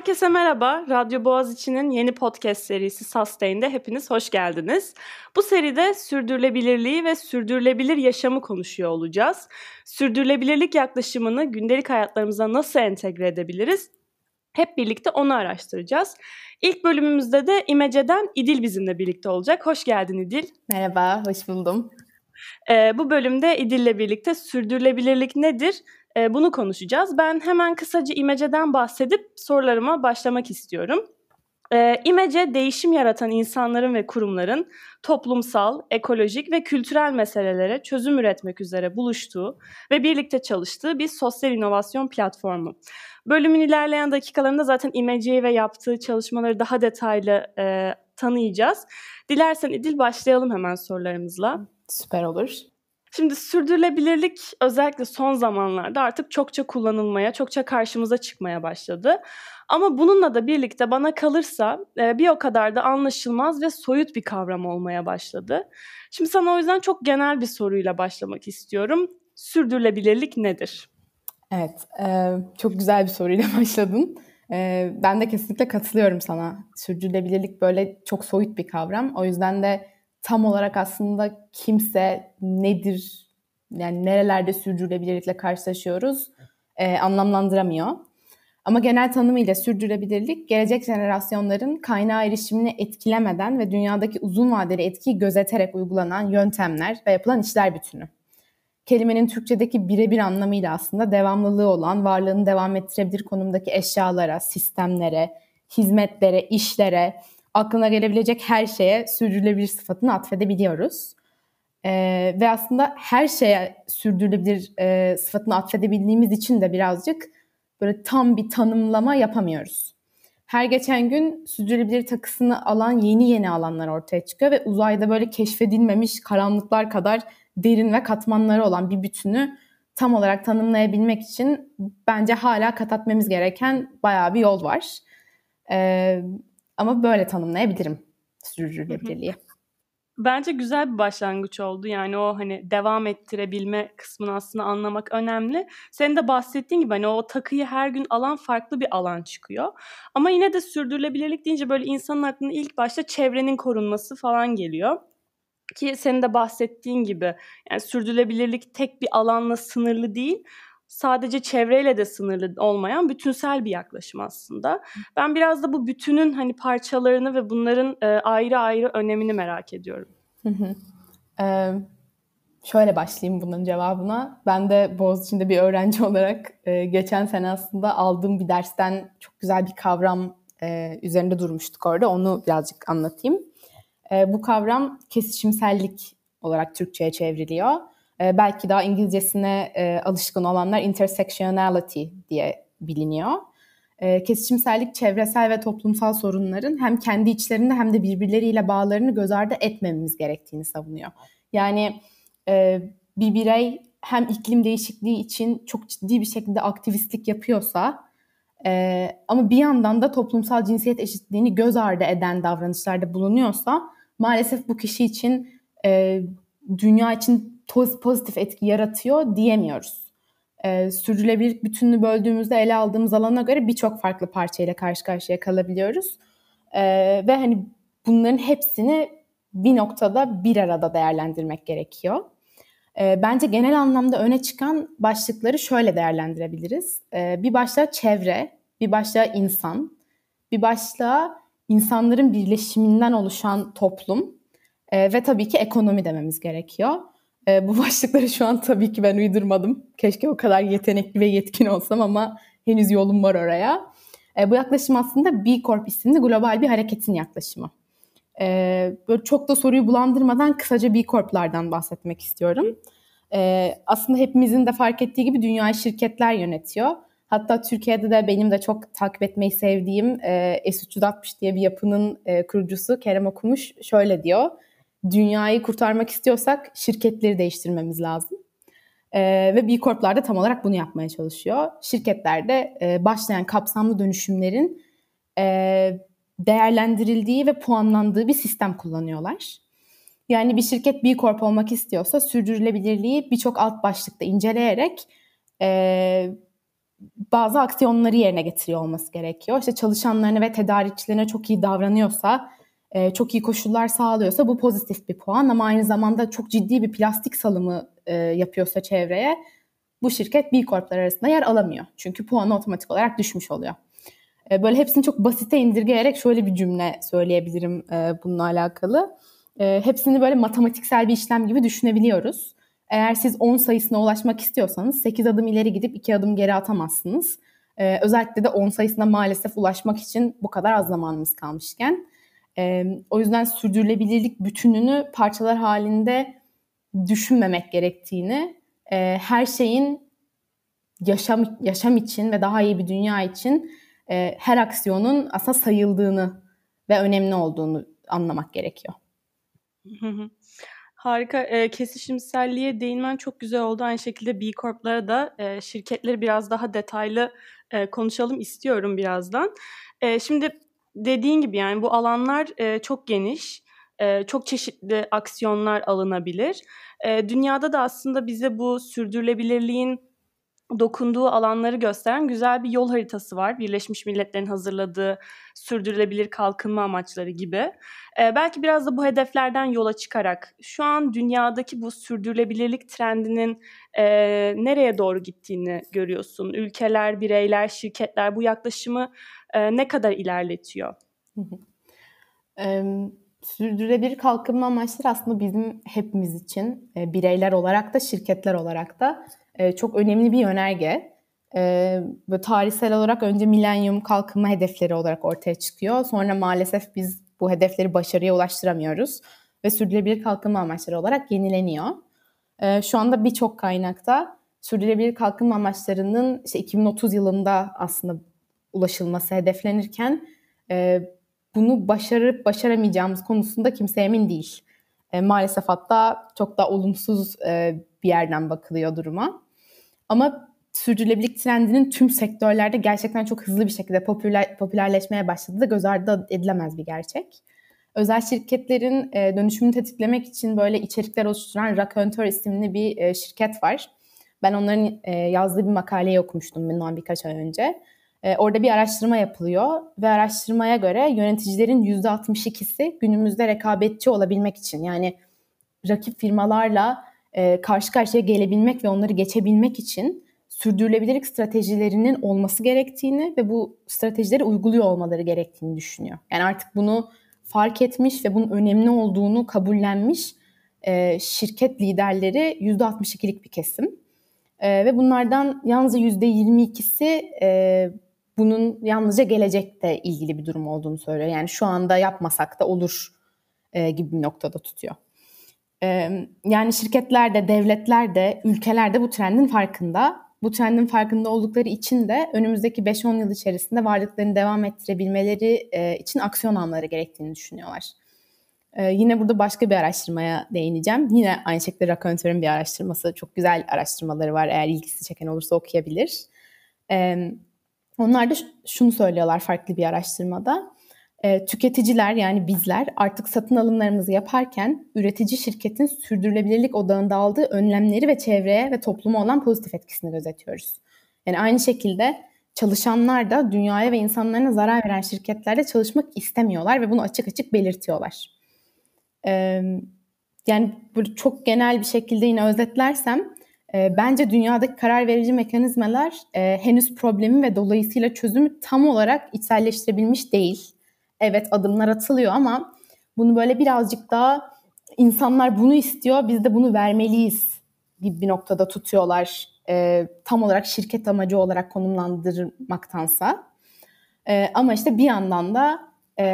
Herkese merhaba. Radyo Boğaziçi'nin yeni podcast serisi Sustain'de hepiniz hoş geldiniz. Bu seride sürdürülebilirliği ve sürdürülebilir yaşamı konuşuyor olacağız. Sürdürülebilirlik yaklaşımını gündelik hayatlarımıza nasıl entegre edebiliriz? Hep birlikte onu araştıracağız. İlk bölümümüzde de İmece'den İdil bizimle birlikte olacak. Hoş geldin İdil. Merhaba, hoş buldum. Ee, bu bölümde İdil'le birlikte sürdürülebilirlik nedir? Ee, bunu konuşacağız. Ben hemen kısaca İmece'den bahsedip sorularıma başlamak istiyorum. Ee, İmece değişim yaratan insanların ve kurumların toplumsal, ekolojik ve kültürel meselelere çözüm üretmek üzere buluştuğu ve birlikte çalıştığı bir sosyal inovasyon platformu. Bölümün ilerleyen dakikalarında zaten İmece'yi ve yaptığı çalışmaları daha detaylı e, tanıyacağız. Dilersen İdil başlayalım hemen sorularımızla. Süper olur. Şimdi sürdürülebilirlik özellikle son zamanlarda artık çokça kullanılmaya, çokça karşımıza çıkmaya başladı. Ama bununla da birlikte bana kalırsa e, bir o kadar da anlaşılmaz ve soyut bir kavram olmaya başladı. Şimdi sana o yüzden çok genel bir soruyla başlamak istiyorum. Sürdürülebilirlik nedir? Evet, e, çok güzel bir soruyla başladın. E, ben de kesinlikle katılıyorum sana. Sürdürülebilirlik böyle çok soyut bir kavram. O yüzden de tam olarak aslında kimse nedir, yani nerelerde sürdürülebilirlikle karşılaşıyoruz e, anlamlandıramıyor. Ama genel tanımıyla sürdürülebilirlik, gelecek jenerasyonların kaynağı erişimini etkilemeden ve dünyadaki uzun vadeli etkiyi gözeterek uygulanan yöntemler ve yapılan işler bütünü. Kelimenin Türkçedeki birebir anlamıyla aslında devamlılığı olan, varlığını devam ettirebilir konumdaki eşyalara, sistemlere, hizmetlere, işlere, aklına gelebilecek her şeye sürdürülebilir sıfatını atfedebiliyoruz. Ee, ve aslında her şeye sürdürülebilir e, sıfatını atfedebildiğimiz için de birazcık böyle tam bir tanımlama yapamıyoruz. Her geçen gün sürdürülebilir takısını alan yeni yeni alanlar ortaya çıkıyor ve uzayda böyle keşfedilmemiş karanlıklar kadar derin ve katmanları olan bir bütünü tam olarak tanımlayabilmek için bence hala kat etmemiz gereken bayağı bir yol var. Ee, ama böyle tanımlayabilirim sürdürülebilirliği. Bence güzel bir başlangıç oldu. Yani o hani devam ettirebilme kısmını aslında anlamak önemli. Senin de bahsettiğin gibi hani o takıyı her gün alan farklı bir alan çıkıyor. Ama yine de sürdürülebilirlik deyince böyle insanın aklına ilk başta çevrenin korunması falan geliyor. Ki senin de bahsettiğin gibi yani sürdürülebilirlik tek bir alanla sınırlı değil sadece çevreyle de sınırlı olmayan bütünsel bir yaklaşım aslında. Ben biraz da bu bütünün hani parçalarını ve bunların e, ayrı ayrı önemini merak ediyorum. Ee, şöyle başlayayım bunun cevabına. Ben de Boğaziçi'nde bir öğrenci olarak e, geçen sene aslında aldığım bir dersten çok güzel bir kavram e, üzerinde durmuştuk orada. Onu birazcık anlatayım. E, bu kavram kesişimsellik olarak Türkçe'ye çevriliyor. E, belki daha İngilizcesine e, alışkın olanlar intersectionality diye biliniyor. E, kesişimsellik çevresel ve toplumsal sorunların hem kendi içlerinde hem de birbirleriyle bağlarını göz ardı etmememiz gerektiğini savunuyor. Yani e, bir birey hem iklim değişikliği için çok ciddi bir şekilde aktivistlik yapıyorsa e, ama bir yandan da toplumsal cinsiyet eşitliğini göz ardı eden davranışlarda bulunuyorsa maalesef bu kişi için e, dünya için pozitif etki yaratıyor diyemiyoruz. Ee, sürdürülebilir bütününü böldüğümüzde ele aldığımız alana göre birçok farklı parçayla karşı karşıya kalabiliyoruz. Ee, ve hani bunların hepsini bir noktada bir arada değerlendirmek gerekiyor. Ee, bence genel anlamda öne çıkan başlıkları şöyle değerlendirebiliriz. Ee, bir başlığa çevre, bir başlığa insan, bir başlığa insanların birleşiminden oluşan toplum e, ve tabii ki ekonomi dememiz gerekiyor. E, bu başlıkları şu an tabii ki ben uydurmadım. Keşke o kadar yetenekli ve yetkin olsam ama henüz yolum var oraya. E, bu yaklaşım aslında B Corp isimli global bir hareketin yaklaşımı. E, böyle çok da soruyu bulandırmadan kısaca B Corp'lardan bahsetmek istiyorum. E, aslında hepimizin de fark ettiği gibi dünyayı şirketler yönetiyor. Hatta Türkiye'de de benim de çok takip etmeyi sevdiğim e, S360 diye bir yapının e, kurucusu Kerem Okumuş şöyle diyor dünyayı kurtarmak istiyorsak şirketleri değiştirmemiz lazım. E, ve B Corp'lar da tam olarak bunu yapmaya çalışıyor. Şirketlerde e, başlayan kapsamlı dönüşümlerin e, değerlendirildiği ve puanlandığı bir sistem kullanıyorlar. Yani bir şirket B Corp olmak istiyorsa sürdürülebilirliği birçok alt başlıkta inceleyerek e, bazı aksiyonları yerine getiriyor olması gerekiyor. İşte çalışanlarına ve tedarikçilerine çok iyi davranıyorsa, e, çok iyi koşullar sağlıyorsa bu pozitif bir puan ama aynı zamanda çok ciddi bir plastik salımı e, yapıyorsa çevreye bu şirket B Corp'lar arasında yer alamıyor. Çünkü puanı otomatik olarak düşmüş oluyor. E, böyle hepsini çok basite indirgeyerek şöyle bir cümle söyleyebilirim e, bununla alakalı. E, hepsini böyle matematiksel bir işlem gibi düşünebiliyoruz. Eğer siz 10 sayısına ulaşmak istiyorsanız 8 adım ileri gidip 2 adım geri atamazsınız. Ee, özellikle de 10 sayısına maalesef ulaşmak için bu kadar az zamanımız kalmışken. Ee, o yüzden sürdürülebilirlik bütününü parçalar halinde düşünmemek gerektiğini, e, her şeyin yaşam yaşam için ve daha iyi bir dünya için e, her aksiyonun aslında sayıldığını ve önemli olduğunu anlamak gerekiyor. Harika. E, kesişimselliğe değinmen çok güzel oldu. Aynı şekilde B Corp'lara da e, şirketleri biraz daha detaylı e, konuşalım istiyorum birazdan. E, şimdi dediğin gibi yani bu alanlar e, çok geniş. E, çok çeşitli aksiyonlar alınabilir. E, dünyada da aslında bize bu sürdürülebilirliğin dokunduğu alanları gösteren güzel bir yol haritası var. Birleşmiş Milletler'in hazırladığı sürdürülebilir kalkınma amaçları gibi. Ee, belki biraz da bu hedeflerden yola çıkarak şu an dünyadaki bu sürdürülebilirlik trendinin e, nereye doğru gittiğini görüyorsun. Ülkeler, bireyler, şirketler bu yaklaşımı e, ne kadar ilerletiyor? Sürdürülebilir kalkınma amaçları aslında bizim hepimiz için e, bireyler olarak da şirketler olarak da e, çok önemli bir yönerge. E, ve tarihsel olarak önce milenyum kalkınma hedefleri olarak ortaya çıkıyor. Sonra maalesef biz bu hedefleri başarıya ulaştıramıyoruz ve sürdürülebilir kalkınma amaçları olarak yenileniyor. E, şu anda birçok kaynakta sürdürülebilir kalkınma amaçlarının işte 2030 yılında aslında ulaşılması hedeflenirken e, bunu başarıp başaramayacağımız konusunda kimse emin değil. E, maalesef hatta çok da olumsuz e, bir yerden bakılıyor duruma. Ama sürdürülebilirlik trendinin tüm sektörlerde gerçekten çok hızlı bir şekilde popüler, popülerleşmeye başladığı da göz ardı edilemez bir gerçek. Özel şirketlerin e, dönüşümünü tetiklemek için böyle içerikler oluşturan Raconteur isimli bir e, şirket var. Ben onların e, yazdığı bir makaleyi okumuştum bundan birkaç ay önce. E, orada bir araştırma yapılıyor ve araştırmaya göre yöneticilerin %62'si günümüzde rekabetçi olabilmek için yani rakip firmalarla e, karşı karşıya gelebilmek ve onları geçebilmek için sürdürülebilirlik stratejilerinin olması gerektiğini ve bu stratejileri uyguluyor olmaları gerektiğini düşünüyor. Yani artık bunu fark etmiş ve bunun önemli olduğunu kabullenmiş e, şirket liderleri %62'lik bir kesim. E, ve bunlardan yalnızca %22'si e, bunun yalnızca gelecekte ilgili bir durum olduğunu söylüyor. Yani şu anda yapmasak da olur e, gibi bir noktada tutuyor. E, yani şirketler de, devletler de, ülkeler de bu trendin farkında. Bu trendin farkında oldukları için de önümüzdeki 5-10 yıl içerisinde varlıklarını devam ettirebilmeleri e, için aksiyon almaları gerektiğini düşünüyorlar. E, yine burada başka bir araştırmaya değineceğim. Yine aynı şekilde Raconteur'un bir araştırması. Çok güzel araştırmaları var. Eğer ilgisi çeken olursa okuyabilir. E, onlar da şunu söylüyorlar farklı bir araştırmada. E, tüketiciler yani bizler artık satın alımlarımızı yaparken üretici şirketin sürdürülebilirlik odağında aldığı önlemleri ve çevreye ve topluma olan pozitif etkisini gözetiyoruz. Yani aynı şekilde çalışanlar da dünyaya ve insanlarına zarar veren şirketlerde çalışmak istemiyorlar ve bunu açık açık belirtiyorlar. E, yani böyle çok genel bir şekilde yine özetlersem e, bence dünyadaki karar verici mekanizmalar e, henüz problemi ve dolayısıyla çözümü tam olarak içselleştirebilmiş değil. Evet adımlar atılıyor ama bunu böyle birazcık daha insanlar bunu istiyor, biz de bunu vermeliyiz gibi bir noktada tutuyorlar. E, tam olarak şirket amacı olarak konumlandırmaktansa. E, ama işte bir yandan da e,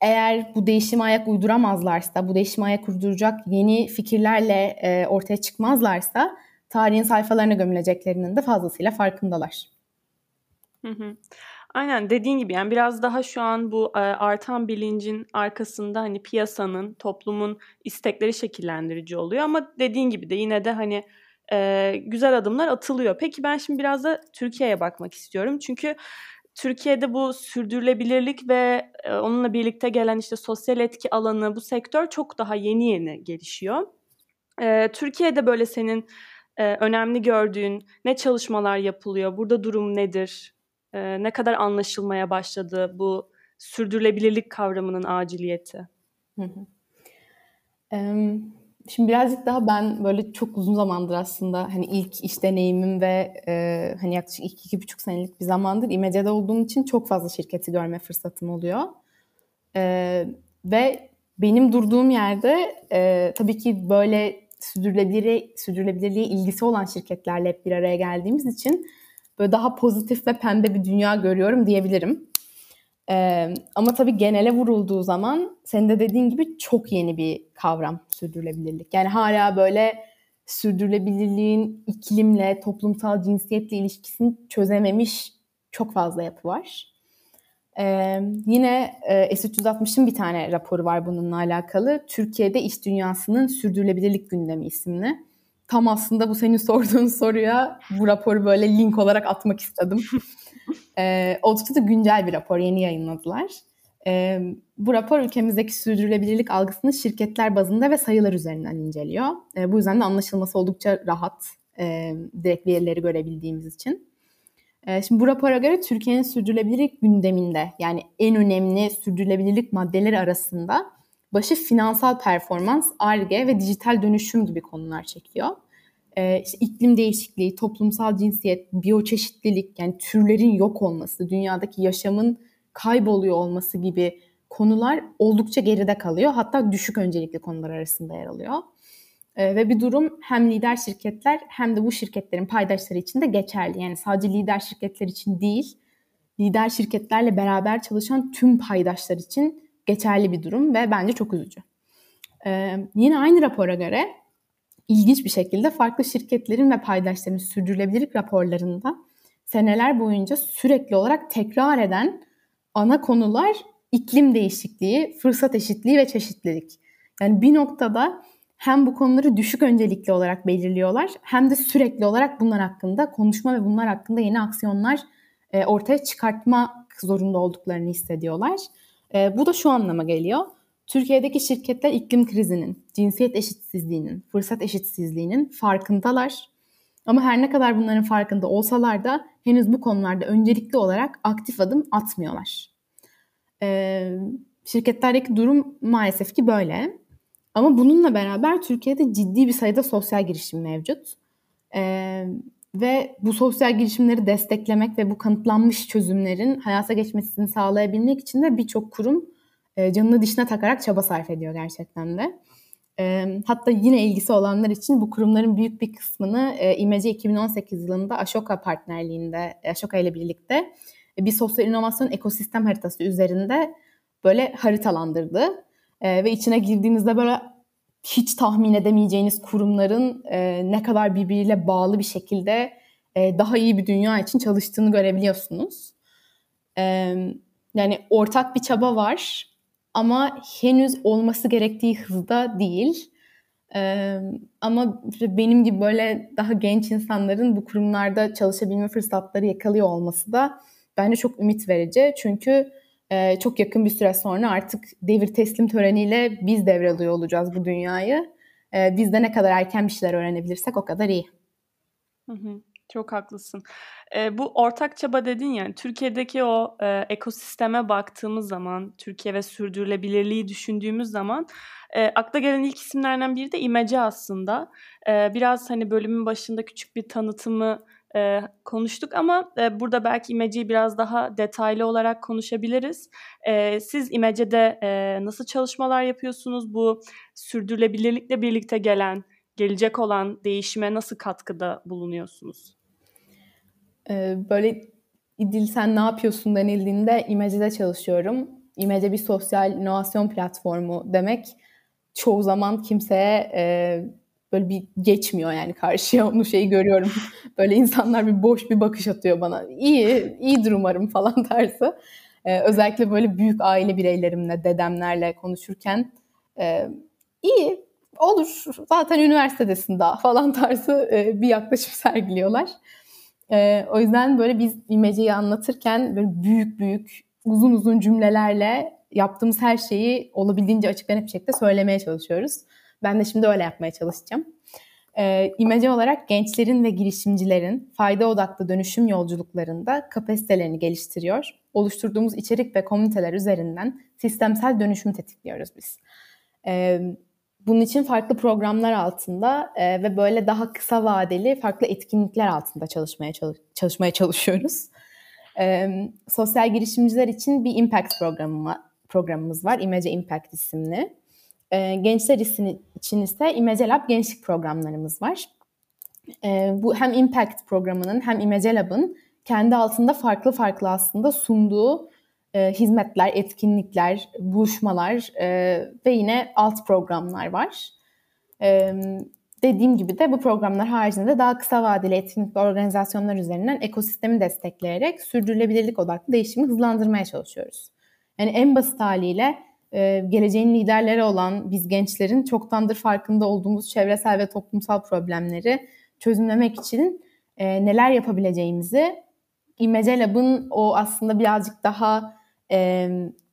eğer bu değişime ayak uyduramazlarsa, bu değişime ayak uyduracak yeni fikirlerle e, ortaya çıkmazlarsa tarihin sayfalarına gömüleceklerinin de fazlasıyla farkındalar. Hı hı. Aynen dediğin gibi yani biraz daha şu an bu e, artan bilincin arkasında hani piyasanın, toplumun istekleri şekillendirici oluyor ama dediğin gibi de yine de hani e, güzel adımlar atılıyor. Peki ben şimdi biraz da Türkiye'ye bakmak istiyorum. Çünkü Türkiye'de bu sürdürülebilirlik ve e, onunla birlikte gelen işte sosyal etki alanı bu sektör çok daha yeni yeni gelişiyor. E, Türkiye'de böyle senin e, önemli gördüğün ne çalışmalar yapılıyor? Burada durum nedir? E, ne kadar anlaşılmaya başladı bu sürdürülebilirlik kavramının aciliyeti? Hı hı. Şimdi birazcık daha ben böyle çok uzun zamandır aslında hani ilk iş deneyimim ve e, hani yaklaşık iki, iki buçuk senelik bir zamandır İmece'de olduğum için çok fazla şirketi görme fırsatım oluyor. E, ve benim durduğum yerde e, tabii ki böyle sürdürülebilir, sürdürülebilirliğe ilgisi olan şirketlerle hep bir araya geldiğimiz için böyle daha pozitif ve pembe bir dünya görüyorum diyebilirim. Ee, ama tabii genele vurulduğu zaman senin de dediğin gibi çok yeni bir kavram sürdürülebilirlik. Yani hala böyle sürdürülebilirliğin iklimle, toplumsal cinsiyetle ilişkisini çözememiş çok fazla yapı var. Ee, yine e, S360'ın bir tane raporu var bununla alakalı. Türkiye'de iş dünyasının sürdürülebilirlik gündemi isimli. Tam aslında bu senin sorduğun soruya bu raporu böyle link olarak atmak istedim. ee, oldukça da güncel bir rapor, yeni yayınladılar. Ee, bu rapor ülkemizdeki sürdürülebilirlik algısını şirketler bazında ve sayılar üzerinden inceliyor. Ee, bu yüzden de anlaşılması oldukça rahat, e, direkt verileri görebildiğimiz için. Ee, şimdi bu rapora göre Türkiye'nin sürdürülebilirlik gündeminde yani en önemli sürdürülebilirlik maddeleri arasında başı finansal performans, ARGE ve dijital dönüşüm gibi konular çekiyor. Ee, işte iklim değişikliği, toplumsal cinsiyet, biyoçeşitlilik yani türlerin yok olması, dünyadaki yaşamın kayboluyor olması gibi konular oldukça geride kalıyor. Hatta düşük öncelikli konular arasında yer alıyor. E, ve bir durum hem lider şirketler hem de bu şirketlerin paydaşları için de geçerli. Yani sadece lider şirketler için değil, lider şirketlerle beraber çalışan tüm paydaşlar için geçerli bir durum ve bence çok üzücü. E, yine aynı rapora göre ilginç bir şekilde farklı şirketlerin ve paydaşların sürdürülebilirlik raporlarında seneler boyunca sürekli olarak tekrar eden ana konular iklim değişikliği, fırsat eşitliği ve çeşitlilik. Yani bir noktada hem bu konuları düşük öncelikli olarak belirliyorlar hem de sürekli olarak bunlar hakkında konuşma ve bunlar hakkında yeni aksiyonlar e, ortaya çıkartma zorunda olduklarını hissediyorlar. E, bu da şu anlama geliyor. Türkiye'deki şirketler iklim krizinin, cinsiyet eşitsizliğinin, fırsat eşitsizliğinin farkındalar. Ama her ne kadar bunların farkında olsalar da henüz bu konularda öncelikli olarak aktif adım atmıyorlar. Ee, şirketlerdeki durum maalesef ki böyle. Ama bununla beraber Türkiye'de ciddi bir sayıda sosyal girişim mevcut. Ee, ve bu sosyal girişimleri desteklemek ve bu kanıtlanmış çözümlerin hayata geçmesini sağlayabilmek için de birçok kurum e, canını dişine takarak çaba sarf ediyor gerçekten de. E, hatta yine ilgisi olanlar için bu kurumların büyük bir kısmını e, İMC 2018 yılında Ashoka partnerliğinde, Ashoka ile birlikte e, bir sosyal inovasyon ekosistem haritası üzerinde böyle haritalandırdı. E, ve içine girdiğinizde böyle hiç tahmin edemeyeceğiniz kurumların e, ne kadar birbiriyle bağlı bir şekilde e, daha iyi bir dünya için çalıştığını görebiliyorsunuz. E, yani ortak bir çaba var ama henüz olması gerektiği hızda değil. Ee, ama benim gibi böyle daha genç insanların bu kurumlarda çalışabilme fırsatları yakalıyor olması da bence çok ümit verici. Çünkü e, çok yakın bir süre sonra artık devir teslim töreniyle biz devralıyor olacağız bu dünyayı. E, biz de ne kadar erken bir şeyler öğrenebilirsek o kadar iyi. Hı hı. Çok haklısın. E, bu ortak çaba dedin yani Türkiye'deki o e, ekosisteme baktığımız zaman, Türkiye ve sürdürülebilirliği düşündüğümüz zaman e, akla gelen ilk isimlerden biri de İmece aslında. E, biraz hani bölümün başında küçük bir tanıtımı e, konuştuk ama e, burada belki İmece'yi biraz daha detaylı olarak konuşabiliriz. E, siz İmece'de e, nasıl çalışmalar yapıyorsunuz? Bu sürdürülebilirlikle birlikte gelen, gelecek olan değişime nasıl katkıda bulunuyorsunuz? Ee, böyle İdil sen ne yapıyorsun denildiğinde İmece'de çalışıyorum. İmece bir sosyal inovasyon platformu demek çoğu zaman kimseye e, böyle bir geçmiyor yani karşıya onu şeyi görüyorum. böyle insanlar bir boş bir bakış atıyor bana. İyi, iyidir umarım falan tarzı. Ee, özellikle böyle büyük aile bireylerimle, dedemlerle konuşurken e, iyi, olur zaten üniversitedesin daha falan tarzı e, bir yaklaşım sergiliyorlar. E, o yüzden böyle biz imeceyi anlatırken böyle büyük büyük uzun uzun cümlelerle yaptığımız her şeyi olabildiğince açık net bir şekilde söylemeye çalışıyoruz. Ben de şimdi öyle yapmaya çalışacağım. E, imece olarak gençlerin ve girişimcilerin fayda odaklı dönüşüm yolculuklarında kapasitelerini geliştiriyor. Oluşturduğumuz içerik ve komüniteler üzerinden sistemsel dönüşüm tetikliyoruz biz. E, bunun için farklı programlar altında e, ve böyle daha kısa vadeli farklı etkinlikler altında çalışmaya çalış çalışmaya çalışıyoruz. E, sosyal girişimciler için bir impact programı programımız var. Image Impact isimli. E, gençler için ise Image Lab gençlik programlarımız var. E, bu hem Impact programının hem Image Lab'ın kendi altında farklı farklı aslında sunduğu e, hizmetler, etkinlikler, buluşmalar e, ve yine alt programlar var. E, dediğim gibi de bu programlar haricinde daha kısa vadeli etkinlik ve organizasyonlar üzerinden ekosistemi destekleyerek sürdürülebilirlik odaklı değişimi hızlandırmaya çalışıyoruz. Yani en basit haliyle e, geleceğin liderleri olan biz gençlerin çoktandır farkında olduğumuz çevresel ve toplumsal problemleri çözümlemek için e, neler yapabileceğimizi İmece Lab'ın o aslında birazcık daha e,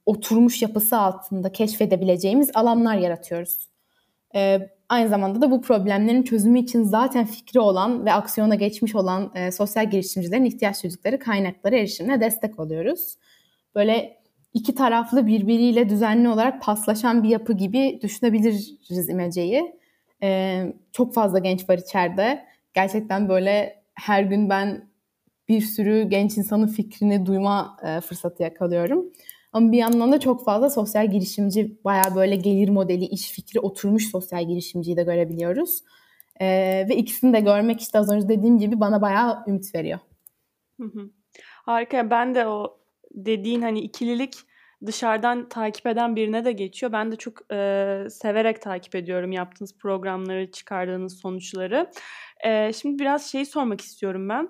oturmuş yapısı altında keşfedebileceğimiz alanlar yaratıyoruz. E, aynı zamanda da bu problemlerin çözümü için zaten fikri olan ve aksiyona geçmiş olan e, sosyal girişimcilerin ihtiyaç duydukları kaynaklara erişimine destek oluyoruz. Böyle iki taraflı birbiriyle düzenli olarak paslaşan bir yapı gibi düşünebiliriz imeceyi. Ee, çok fazla genç var içeride. Gerçekten böyle her gün ben bir sürü genç insanın fikrini duyma e, fırsatı yakalıyorum. Ama bir yandan da çok fazla sosyal girişimci, baya böyle gelir modeli, iş fikri oturmuş sosyal girişimciyi de görebiliyoruz. Ee, ve ikisini de görmek işte az önce dediğim gibi bana bayağı ümit veriyor. Hı hı. Harika. Ben de o dediğin hani ikililik dışarıdan takip eden birine de geçiyor. Ben de çok e, severek takip ediyorum yaptığınız programları, çıkardığınız sonuçları. E, şimdi biraz şeyi sormak istiyorum ben.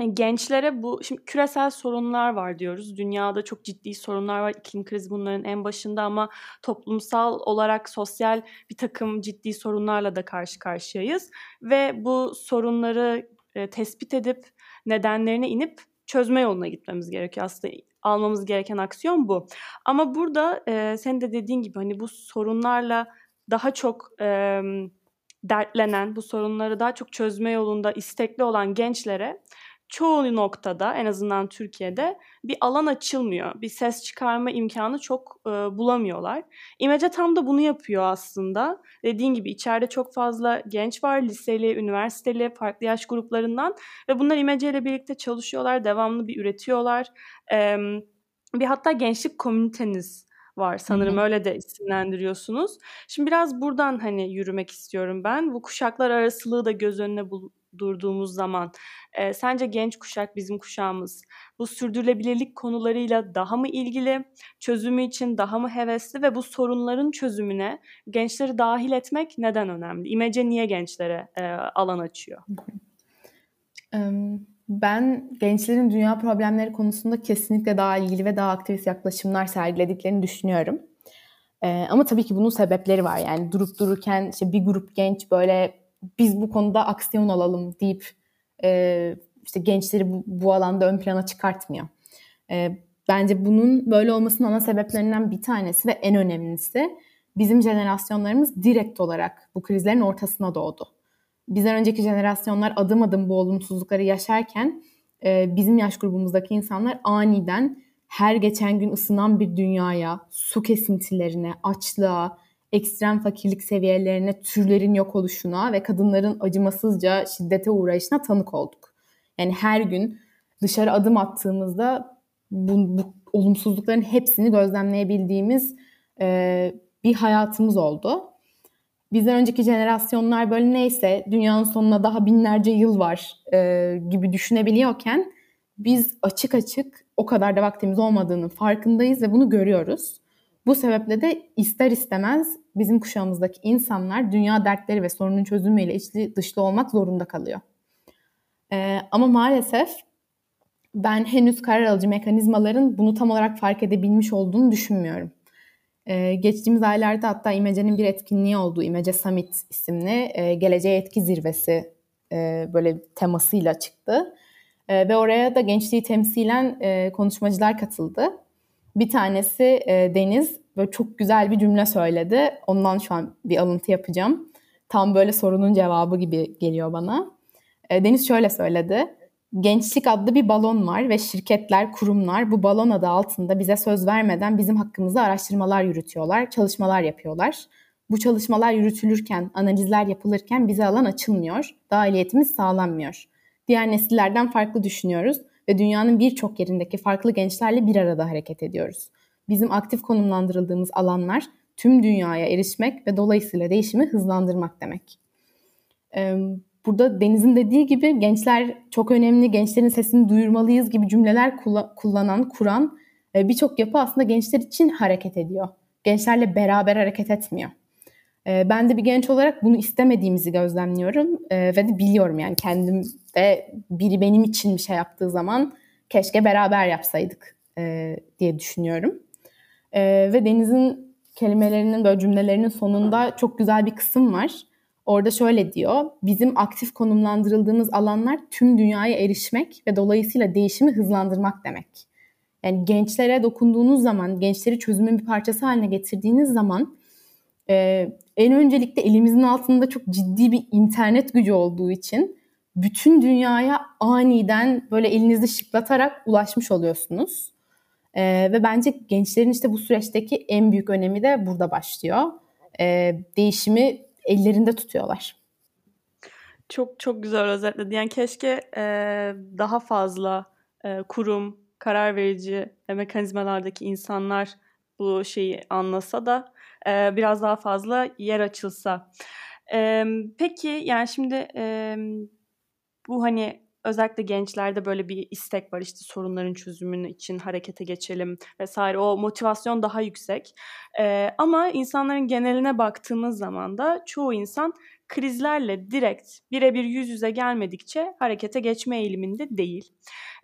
E, gençlere bu şimdi küresel sorunlar var diyoruz. Dünyada çok ciddi sorunlar var. İklim krizi bunların en başında ama toplumsal olarak sosyal bir takım ciddi sorunlarla da karşı karşıyayız ve bu sorunları e, tespit edip nedenlerine inip çözme yoluna gitmemiz gerekiyor. Aslında almamız gereken aksiyon bu. Ama burada e, senin de dediğin gibi hani bu sorunlarla daha çok e, dertlenen, bu sorunları daha çok çözme yolunda istekli olan gençlere çoğu noktada en azından Türkiye'de bir alan açılmıyor. Bir ses çıkarma imkanı çok e, bulamıyorlar. İmece tam da bunu yapıyor aslında. Dediğin gibi içeride çok fazla genç var. Liseli, üniversiteli, farklı yaş gruplarından ve bunlar İmece ile birlikte çalışıyorlar. Devamlı bir üretiyorlar. E, bir hatta gençlik komüniteniz var sanırım Hı-hı. öyle de isimlendiriyorsunuz. Şimdi biraz buradan hani yürümek istiyorum ben. Bu kuşaklar arasılığı da göz önüne bul- durduğumuz zaman e, sence genç kuşak bizim kuşağımız bu sürdürülebilirlik konularıyla daha mı ilgili, çözümü için daha mı hevesli ve bu sorunların çözümüne gençleri dahil etmek neden önemli? İmece niye gençlere e, alan açıyor? Ben gençlerin dünya problemleri konusunda kesinlikle daha ilgili ve daha aktivist yaklaşımlar sergilediklerini düşünüyorum. Ee, ama tabii ki bunun sebepleri var. Yani durup dururken işte bir grup genç böyle biz bu konuda aksiyon alalım deyip e, işte gençleri bu, bu alanda ön plana çıkartmıyor. E, bence bunun böyle olmasının ana sebeplerinden bir tanesi ve en önemlisi bizim jenerasyonlarımız direkt olarak bu krizlerin ortasına doğdu. Bizden önceki jenerasyonlar adım adım bu olumsuzlukları yaşarken e, bizim yaş grubumuzdaki insanlar aniden her geçen gün ısınan bir dünyaya, su kesintilerine, açlığa, ekstrem fakirlik seviyelerine, türlerin yok oluşuna ve kadınların acımasızca şiddete uğrayışına tanık olduk. Yani her gün dışarı adım attığımızda bu, bu olumsuzlukların hepsini gözlemleyebildiğimiz e, bir hayatımız oldu. Bizden önceki jenerasyonlar böyle neyse dünyanın sonuna daha binlerce yıl var e, gibi düşünebiliyorken biz açık açık o kadar da vaktimiz olmadığının farkındayız ve bunu görüyoruz. Bu sebeple de ister istemez bizim kuşağımızdaki insanlar dünya dertleri ve sorunun çözümüyle içli dışlı olmak zorunda kalıyor. Ee, ama maalesef ben henüz karar alıcı mekanizmaların bunu tam olarak fark edebilmiş olduğunu düşünmüyorum. Ee, geçtiğimiz aylarda hatta İmece'nin bir etkinliği olduğu İmece Summit isimli e, geleceğe etki zirvesi e, böyle temasıyla çıktı. E, ve oraya da gençliği temsilen e, konuşmacılar katıldı. Bir tanesi e, Deniz böyle çok güzel bir cümle söyledi. Ondan şu an bir alıntı yapacağım. tam böyle sorunun cevabı gibi geliyor bana. E, Deniz şöyle söyledi. Gençlik adlı bir balon var ve şirketler, kurumlar bu balon adı altında bize söz vermeden bizim hakkımızda araştırmalar yürütüyorlar, çalışmalar yapıyorlar. Bu çalışmalar yürütülürken, analizler yapılırken bize alan açılmıyor, dahiliyetimiz sağlanmıyor. Diğer nesillerden farklı düşünüyoruz ve dünyanın birçok yerindeki farklı gençlerle bir arada hareket ediyoruz. Bizim aktif konumlandırıldığımız alanlar tüm dünyaya erişmek ve dolayısıyla değişimi hızlandırmak demek. Burada Deniz'in dediği gibi gençler çok önemli, gençlerin sesini duyurmalıyız gibi cümleler kullanan, kuran birçok yapı aslında gençler için hareket ediyor. Gençlerle beraber hareket etmiyor. Ben de bir genç olarak bunu istemediğimizi gözlemliyorum ve de biliyorum yani kendim de biri benim için bir şey yaptığı zaman keşke beraber yapsaydık diye düşünüyorum. Ve Deniz'in kelimelerinin böyle cümlelerinin sonunda çok güzel bir kısım var. Orada şöyle diyor, bizim aktif konumlandırıldığımız alanlar tüm dünyaya erişmek ve dolayısıyla değişimi hızlandırmak demek. Yani gençlere dokunduğunuz zaman, gençleri çözümün bir parçası haline getirdiğiniz zaman e, en öncelikle elimizin altında çok ciddi bir internet gücü olduğu için bütün dünyaya aniden böyle elinizi şıklatarak ulaşmış oluyorsunuz. E, ve bence gençlerin işte bu süreçteki en büyük önemi de burada başlıyor. E, değişimi ellerinde tutuyorlar. Çok çok güzel özetledi. Yani keşke e, daha fazla e, kurum, karar verici mekanizmalardaki insanlar bu şeyi anlasa da e, biraz daha fazla yer açılsa. E, peki yani şimdi e, bu hani özellikle gençlerde böyle bir istek var işte sorunların çözümünü için harekete geçelim vesaire o motivasyon daha yüksek ama insanların geneline baktığımız zaman da çoğu insan krizlerle direkt birebir yüz yüze gelmedikçe harekete geçme eğiliminde değil.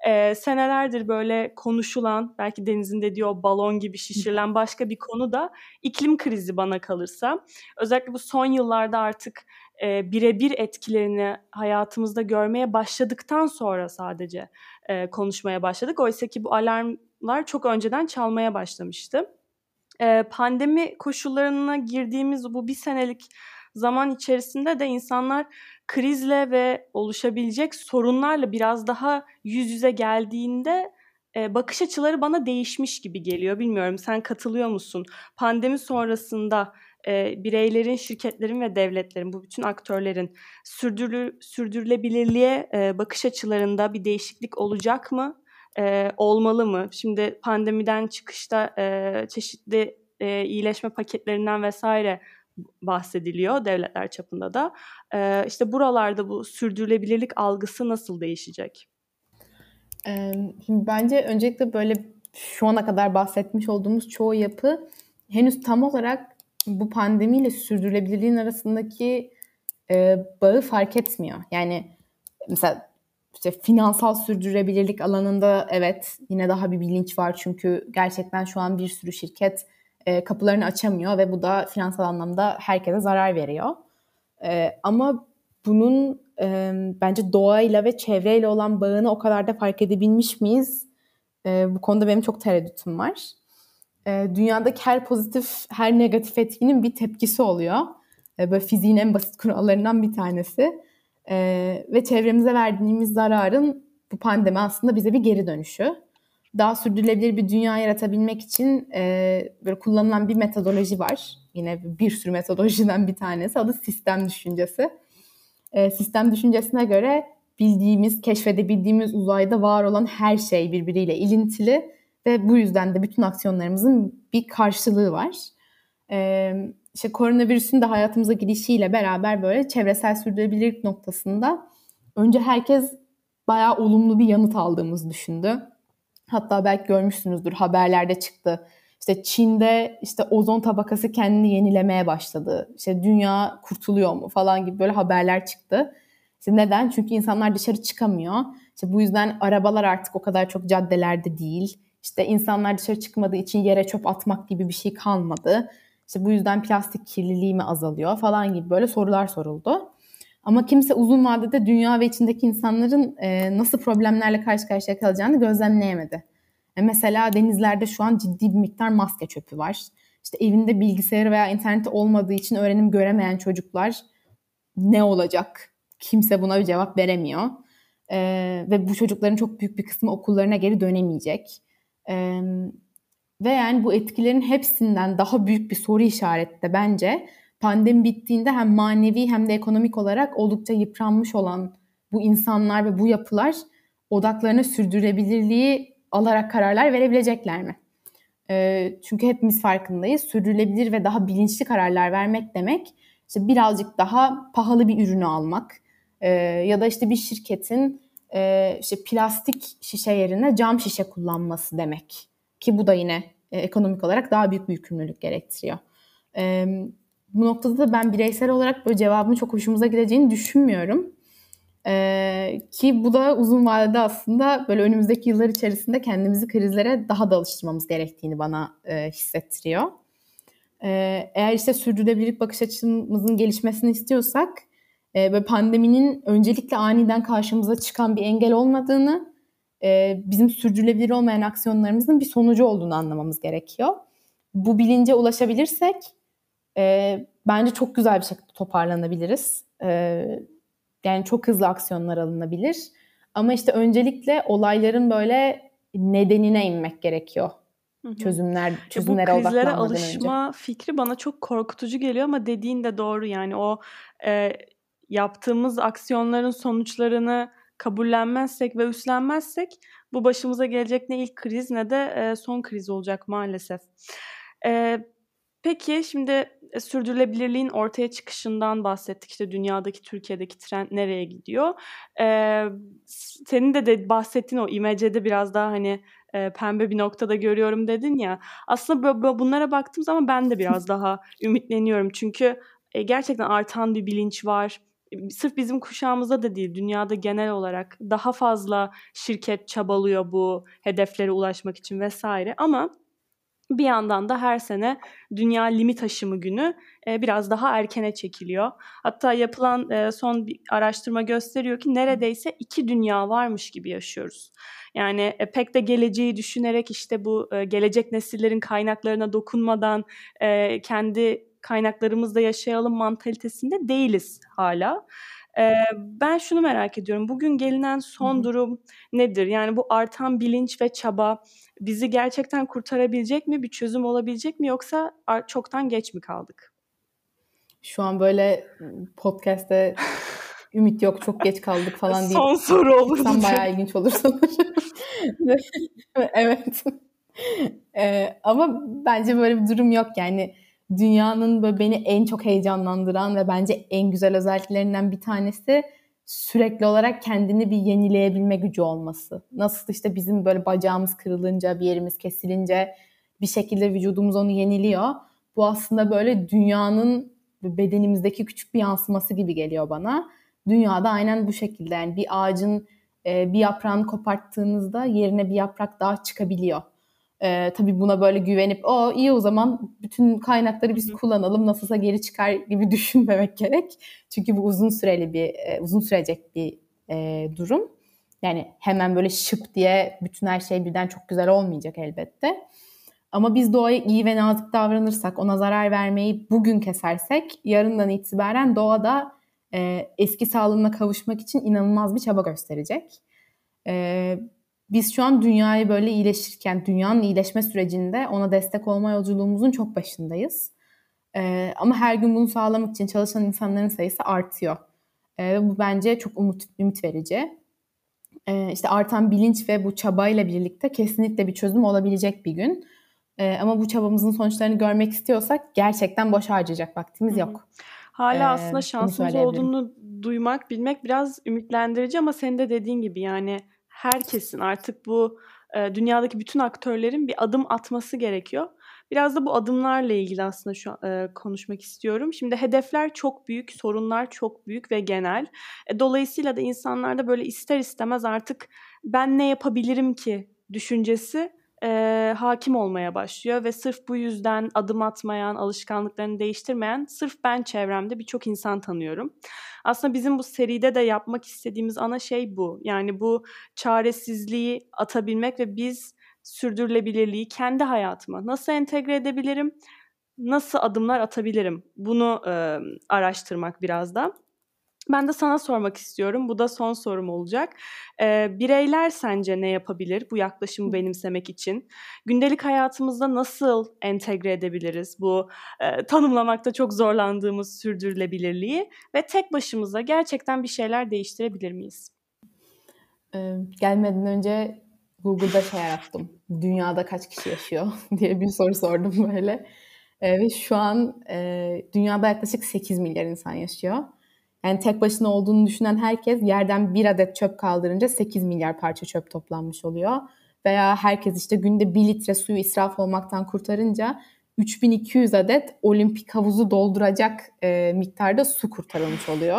Ee, senelerdir böyle konuşulan belki Deniz'in dediği o balon gibi şişirilen başka bir konu da iklim krizi bana kalırsa. Özellikle bu son yıllarda artık e, birebir etkilerini hayatımızda görmeye başladıktan sonra sadece e, konuşmaya başladık. Oysa ki bu alarmlar çok önceden çalmaya başlamıştı. E, pandemi koşullarına girdiğimiz bu bir senelik zaman içerisinde de insanlar krizle ve oluşabilecek sorunlarla biraz daha yüz yüze geldiğinde e, bakış açıları bana değişmiş gibi geliyor. Bilmiyorum sen katılıyor musun? Pandemi sonrasında e, bireylerin, şirketlerin ve devletlerin, bu bütün aktörlerin sürdürülü, sürdürülebilirliğe e, bakış açılarında bir değişiklik olacak mı? E, olmalı mı? Şimdi pandemiden çıkışta e, çeşitli e, iyileşme paketlerinden vesaire bahsediliyor devletler çapında da. E, işte buralarda bu sürdürülebilirlik algısı nasıl değişecek? Şimdi bence öncelikle böyle şu ana kadar bahsetmiş olduğumuz çoğu yapı henüz tam olarak bu pandemiyle sürdürülebilirliğin arasındaki e, bağı fark etmiyor. Yani mesela işte finansal sürdürülebilirlik alanında evet yine daha bir bilinç var çünkü gerçekten şu an bir sürü şirket e, kapılarını açamıyor ve bu da finansal anlamda herkese zarar veriyor. E, ama bunun e, bence doğayla ve çevreyle olan bağını o kadar da fark edebilmiş miyiz? E, bu konuda benim çok tereddütüm var e, dünyadaki her pozitif, her negatif etkinin bir tepkisi oluyor. E, böyle fiziğin en basit kurallarından bir tanesi. E, ve çevremize verdiğimiz zararın bu pandemi aslında bize bir geri dönüşü. Daha sürdürülebilir bir dünya yaratabilmek için e, böyle kullanılan bir metodoloji var. Yine bir sürü metodolojiden bir tanesi. Adı sistem düşüncesi. E, sistem düşüncesine göre bildiğimiz, keşfedebildiğimiz uzayda var olan her şey birbiriyle ilintili ve bu yüzden de bütün aksiyonlarımızın bir karşılığı var. Ee, işte koronavirüsün de hayatımıza girişiyle beraber böyle çevresel sürdürülebilirlik noktasında önce herkes bayağı olumlu bir yanıt aldığımız düşündü. Hatta belki görmüşsünüzdür haberlerde çıktı. İşte Çin'de işte ozon tabakası kendini yenilemeye başladı. İşte dünya kurtuluyor mu falan gibi böyle haberler çıktı. İşte neden? Çünkü insanlar dışarı çıkamıyor. İşte bu yüzden arabalar artık o kadar çok caddelerde değil. İşte insanlar dışarı çıkmadığı için yere çöp atmak gibi bir şey kalmadı. İşte bu yüzden plastik kirliliği mi azalıyor falan gibi böyle sorular soruldu. Ama kimse uzun vadede dünya ve içindeki insanların e, nasıl problemlerle karşı karşıya kalacağını gözlemleyemedi. E mesela denizlerde şu an ciddi bir miktar maske çöpü var. İşte evinde bilgisayarı veya interneti olmadığı için öğrenim göremeyen çocuklar ne olacak? Kimse buna bir cevap veremiyor. E, ve bu çocukların çok büyük bir kısmı okullarına geri dönemeyecek. E, ve yani bu etkilerin hepsinden daha büyük bir soru işareti de bence pandemi bittiğinde hem manevi hem de ekonomik olarak oldukça yıpranmış olan bu insanlar ve bu yapılar odaklarına sürdürülebilirliği alarak kararlar verebilecekler mi? E, çünkü hepimiz farkındayız. Sürdürülebilir ve daha bilinçli kararlar vermek demek işte birazcık daha pahalı bir ürünü almak e, ya da işte bir şirketin e, işte plastik şişe yerine cam şişe kullanması demek. Ki bu da yine e, ekonomik olarak daha büyük bir yükümlülük gerektiriyor. E, bu noktada da ben bireysel olarak böyle cevabın çok hoşumuza gideceğini düşünmüyorum. Ee, ki bu da uzun vadede aslında böyle önümüzdeki yıllar içerisinde kendimizi krizlere daha da alıştırmamız gerektiğini bana e, hissettiriyor. Ee, eğer işte sürdürülebilirlik bakış açımızın gelişmesini istiyorsak e, böyle pandeminin öncelikle aniden karşımıza çıkan bir engel olmadığını, e, bizim sürdürülebilir olmayan aksiyonlarımızın bir sonucu olduğunu anlamamız gerekiyor. Bu bilince ulaşabilirsek e, bence çok güzel bir şekilde toparlanabiliriz. E, yani çok hızlı aksiyonlar alınabilir. Ama işte öncelikle olayların böyle nedenine inmek gerekiyor. Çözümler, çözümlere Bu krizlere alışma önce. fikri bana çok korkutucu geliyor ama dediğin de doğru yani o e, yaptığımız aksiyonların sonuçlarını kabullenmezsek ve üstlenmezsek bu başımıza gelecek ne ilk kriz ne de e, son kriz olacak maalesef. E, Peki şimdi e, sürdürülebilirliğin ortaya çıkışından bahsettik. İşte dünyadaki, Türkiye'deki trend nereye gidiyor? Ee, senin de, de bahsettiğin o imecede biraz daha hani e, pembe bir noktada görüyorum dedin ya. Aslında bunlara baktığım zaman ben de biraz daha ümitleniyorum. Çünkü e, gerçekten artan bir bilinç var. Sırf bizim kuşağımızda da değil, dünyada genel olarak daha fazla şirket çabalıyor bu hedeflere ulaşmak için vesaire. Ama bir yandan da her sene Dünya Limit Aşımı Günü e, biraz daha erkene çekiliyor. Hatta yapılan e, son bir araştırma gösteriyor ki neredeyse iki dünya varmış gibi yaşıyoruz. Yani e, pek de geleceği düşünerek işte bu gelecek nesillerin kaynaklarına dokunmadan kendi kaynaklarımızda yaşayalım mantalitesinde değiliz hala. Ee, ben şunu merak ediyorum. Bugün gelinen son durum nedir? Yani bu artan bilinç ve çaba bizi gerçekten kurtarabilecek mi? Bir çözüm olabilecek mi? Yoksa çoktan geç mi kaldık? Şu an böyle podcast'te ümit yok çok geç kaldık falan diye. Son soru olur. Sen bayağı ilginç olur sanırım. evet. Ee, ama bence böyle bir durum yok yani dünyanın böyle beni en çok heyecanlandıran ve bence en güzel özelliklerinden bir tanesi sürekli olarak kendini bir yenileyebilme gücü olması. Nasıl işte bizim böyle bacağımız kırılınca, bir yerimiz kesilince bir şekilde vücudumuz onu yeniliyor. Bu aslında böyle dünyanın bedenimizdeki küçük bir yansıması gibi geliyor bana. Dünyada aynen bu şekilde yani bir ağacın e, bir yaprağını koparttığınızda yerine bir yaprak daha çıkabiliyor. E, tabii buna böyle güvenip o iyi o zaman bütün kaynakları biz kullanalım nasılsa geri çıkar gibi düşünmemek gerek. Çünkü bu uzun süreli bir e, uzun sürecek bir e, durum. Yani hemen böyle şıp diye bütün her şey birden çok güzel olmayacak elbette. Ama biz doğaya iyi ve nazik davranırsak, ona zarar vermeyi bugün kesersek, yarından itibaren doğada e, eski sağlığına kavuşmak için inanılmaz bir çaba gösterecek. E, biz şu an dünyayı böyle iyileşirken, dünyanın iyileşme sürecinde ona destek olma yolculuğumuzun çok başındayız. Ee, ama her gün bunu sağlamak için çalışan insanların sayısı artıyor. Ee, bu bence çok umut, ümit verici. Ee, işte artan bilinç ve bu çabayla birlikte kesinlikle bir çözüm olabilecek bir gün. Ee, ama bu çabamızın sonuçlarını görmek istiyorsak gerçekten boş harcayacak vaktimiz yok. Hala ee, aslında şansımız olduğunu duymak, bilmek biraz ümitlendirici ama senin de dediğin gibi yani herkesin artık bu e, dünyadaki bütün aktörlerin bir adım atması gerekiyor. Biraz da bu adımlarla ilgili aslında şu e, konuşmak istiyorum. Şimdi hedefler çok büyük, sorunlar çok büyük ve genel. E, dolayısıyla da insanlarda böyle ister istemez artık ben ne yapabilirim ki düşüncesi e, hakim olmaya başlıyor ve sırf bu yüzden adım atmayan, alışkanlıklarını değiştirmeyen sırf ben çevremde birçok insan tanıyorum. Aslında bizim bu seride de yapmak istediğimiz ana şey bu. Yani bu çaresizliği atabilmek ve biz sürdürülebilirliği kendi hayatıma nasıl entegre edebilirim? Nasıl adımlar atabilirim? Bunu e, araştırmak biraz da. Ben de sana sormak istiyorum. Bu da son sorum olacak. Ee, bireyler sence ne yapabilir bu yaklaşımı benimsemek için? Gündelik hayatımızda nasıl entegre edebiliriz bu e, tanımlamakta çok zorlandığımız sürdürülebilirliği ve tek başımıza gerçekten bir şeyler değiştirebilir miyiz? Ee, gelmeden önce Google'da şey arattım. Dünyada kaç kişi yaşıyor diye bir soru sordum böyle. Ee, ve şu an e, dünyada yaklaşık 8 milyar insan yaşıyor. Yani tek başına olduğunu düşünen herkes yerden bir adet çöp kaldırınca 8 milyar parça çöp toplanmış oluyor. Veya herkes işte günde 1 litre suyu israf olmaktan kurtarınca 3200 adet olimpik havuzu dolduracak e, miktarda su kurtarılmış oluyor.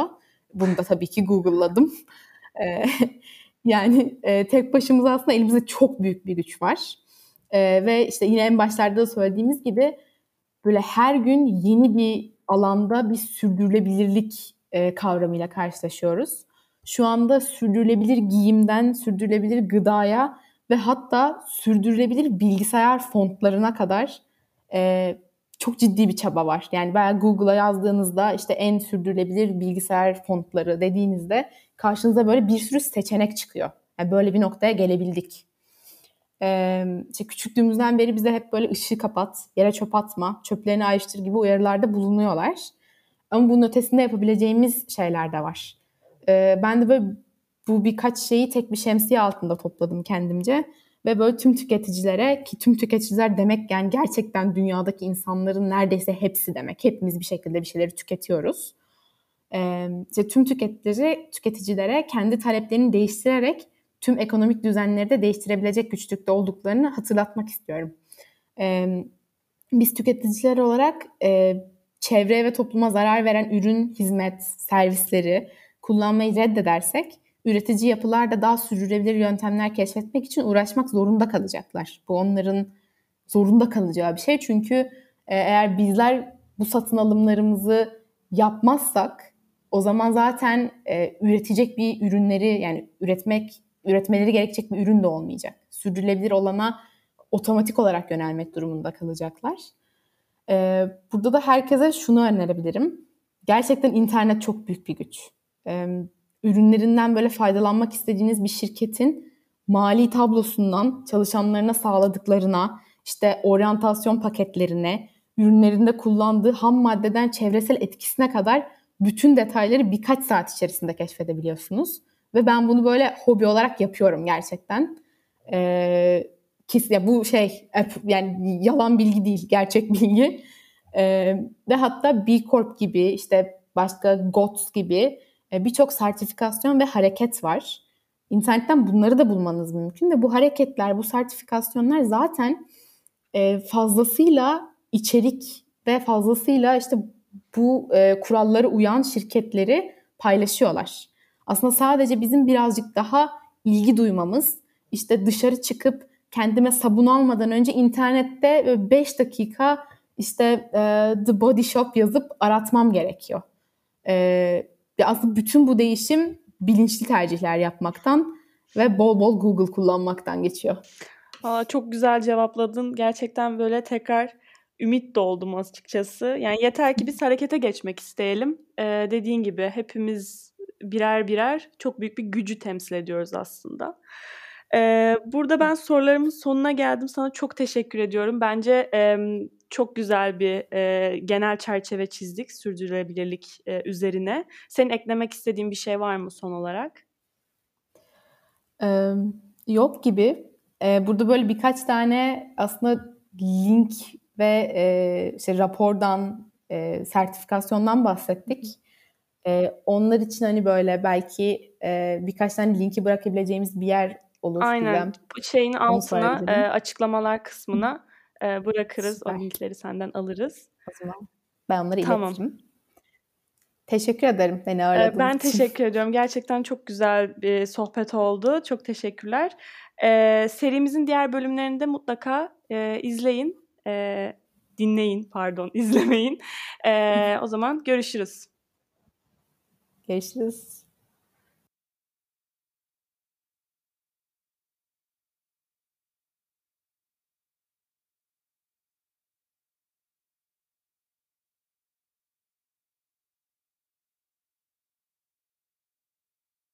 Bunu da tabii ki Google'ladım. E, yani e, tek başımıza aslında elimizde çok büyük bir güç var. E, ve işte yine en başlarda da söylediğimiz gibi böyle her gün yeni bir alanda bir sürdürülebilirlik e, kavramıyla karşılaşıyoruz. Şu anda sürdürülebilir giyimden sürdürülebilir gıdaya ve hatta sürdürülebilir bilgisayar fontlarına kadar e, çok ciddi bir çaba var. Yani ben Google'a yazdığınızda işte en sürdürülebilir bilgisayar fontları dediğinizde karşınıza böyle bir sürü seçenek çıkıyor. Yani böyle bir noktaya gelebildik. Ee, işte küçüklüğümüzden beri bize hep böyle ışığı kapat, yere çöp atma, çöplerini ayrıştır gibi uyarılarda bulunuyorlar. Ama bunun ötesinde yapabileceğimiz şeyler de var. Ee, ben de böyle bu birkaç şeyi tek bir şemsiye altında topladım kendimce. Ve böyle tüm tüketicilere ki tüm tüketiciler demek yani gerçekten dünyadaki insanların neredeyse hepsi demek. Hepimiz bir şekilde bir şeyleri tüketiyoruz. Ee, işte tüm tüketicileri, tüketicilere kendi taleplerini değiştirerek tüm ekonomik düzenleri de değiştirebilecek güçlükte olduklarını hatırlatmak istiyorum. Ee, biz tüketiciler olarak e, çevreye ve topluma zarar veren ürün, hizmet, servisleri kullanmayı reddedersek üretici yapılar da daha sürdürülebilir yöntemler keşfetmek için uğraşmak zorunda kalacaklar. Bu onların zorunda kalacağı bir şey. Çünkü e, eğer bizler bu satın alımlarımızı yapmazsak o zaman zaten e, üretecek bir ürünleri yani üretmek üretmeleri gerekecek bir ürün de olmayacak. Sürdürülebilir olana otomatik olarak yönelmek durumunda kalacaklar. Ee, burada da herkese şunu önerebilirim. Gerçekten internet çok büyük bir güç. Ee, ürünlerinden böyle faydalanmak istediğiniz bir şirketin mali tablosundan çalışanlarına sağladıklarına, işte oryantasyon paketlerine, ürünlerinde kullandığı ham maddeden çevresel etkisine kadar bütün detayları birkaç saat içerisinde keşfedebiliyorsunuz. Ve ben bunu böyle hobi olarak yapıyorum gerçekten. Ee, kesin ya bu şey yani yalan bilgi değil, gerçek bilgi. Ee, ve hatta B Corp gibi işte başka GOTS gibi e, birçok sertifikasyon ve hareket var. İnternetten bunları da bulmanız mümkün ve bu hareketler, bu sertifikasyonlar zaten e, fazlasıyla içerik ve fazlasıyla işte bu e, kurallara uyan şirketleri paylaşıyorlar. Aslında sadece bizim birazcık daha ilgi duymamız, işte dışarı çıkıp kendime sabun almadan önce internette 5 dakika işte e, The Body Shop yazıp aratmam gerekiyor. E, aslında bütün bu değişim bilinçli tercihler yapmaktan ve bol bol Google kullanmaktan geçiyor. Aa, çok güzel cevapladın. Gerçekten böyle tekrar ümit doldum açıkçası. Yani yeter ki biz harekete geçmek isteyelim. Ee, dediğin gibi hepimiz birer birer çok büyük bir gücü temsil ediyoruz aslında. Ee, burada ben sorularımın sonuna geldim. Sana çok teşekkür ediyorum. Bence e, çok güzel bir e, genel çerçeve çizdik sürdürülebilirlik e, üzerine. Senin eklemek istediğin bir şey var mı son olarak? Ee, yok gibi. Ee, burada böyle birkaç tane aslında link ve e, işte rapordan, e, sertifikasyondan bahsettik. E, onlar için hani böyle belki e, birkaç tane linki bırakabileceğimiz bir yer olur. Aynen. Bu şeyin altına e, açıklamalar kısmına e, bırakırız. Süper. O linkleri senden alırız. O zaman ben onları tamam. iletirim. Teşekkür ederim beni aradığın Ben için. teşekkür ediyorum. Gerçekten çok güzel bir sohbet oldu. Çok teşekkürler. Ee, serimizin diğer bölümlerinde mutlaka e, izleyin. E, dinleyin pardon izlemeyin. E, o zaman görüşürüz. Görüşürüz.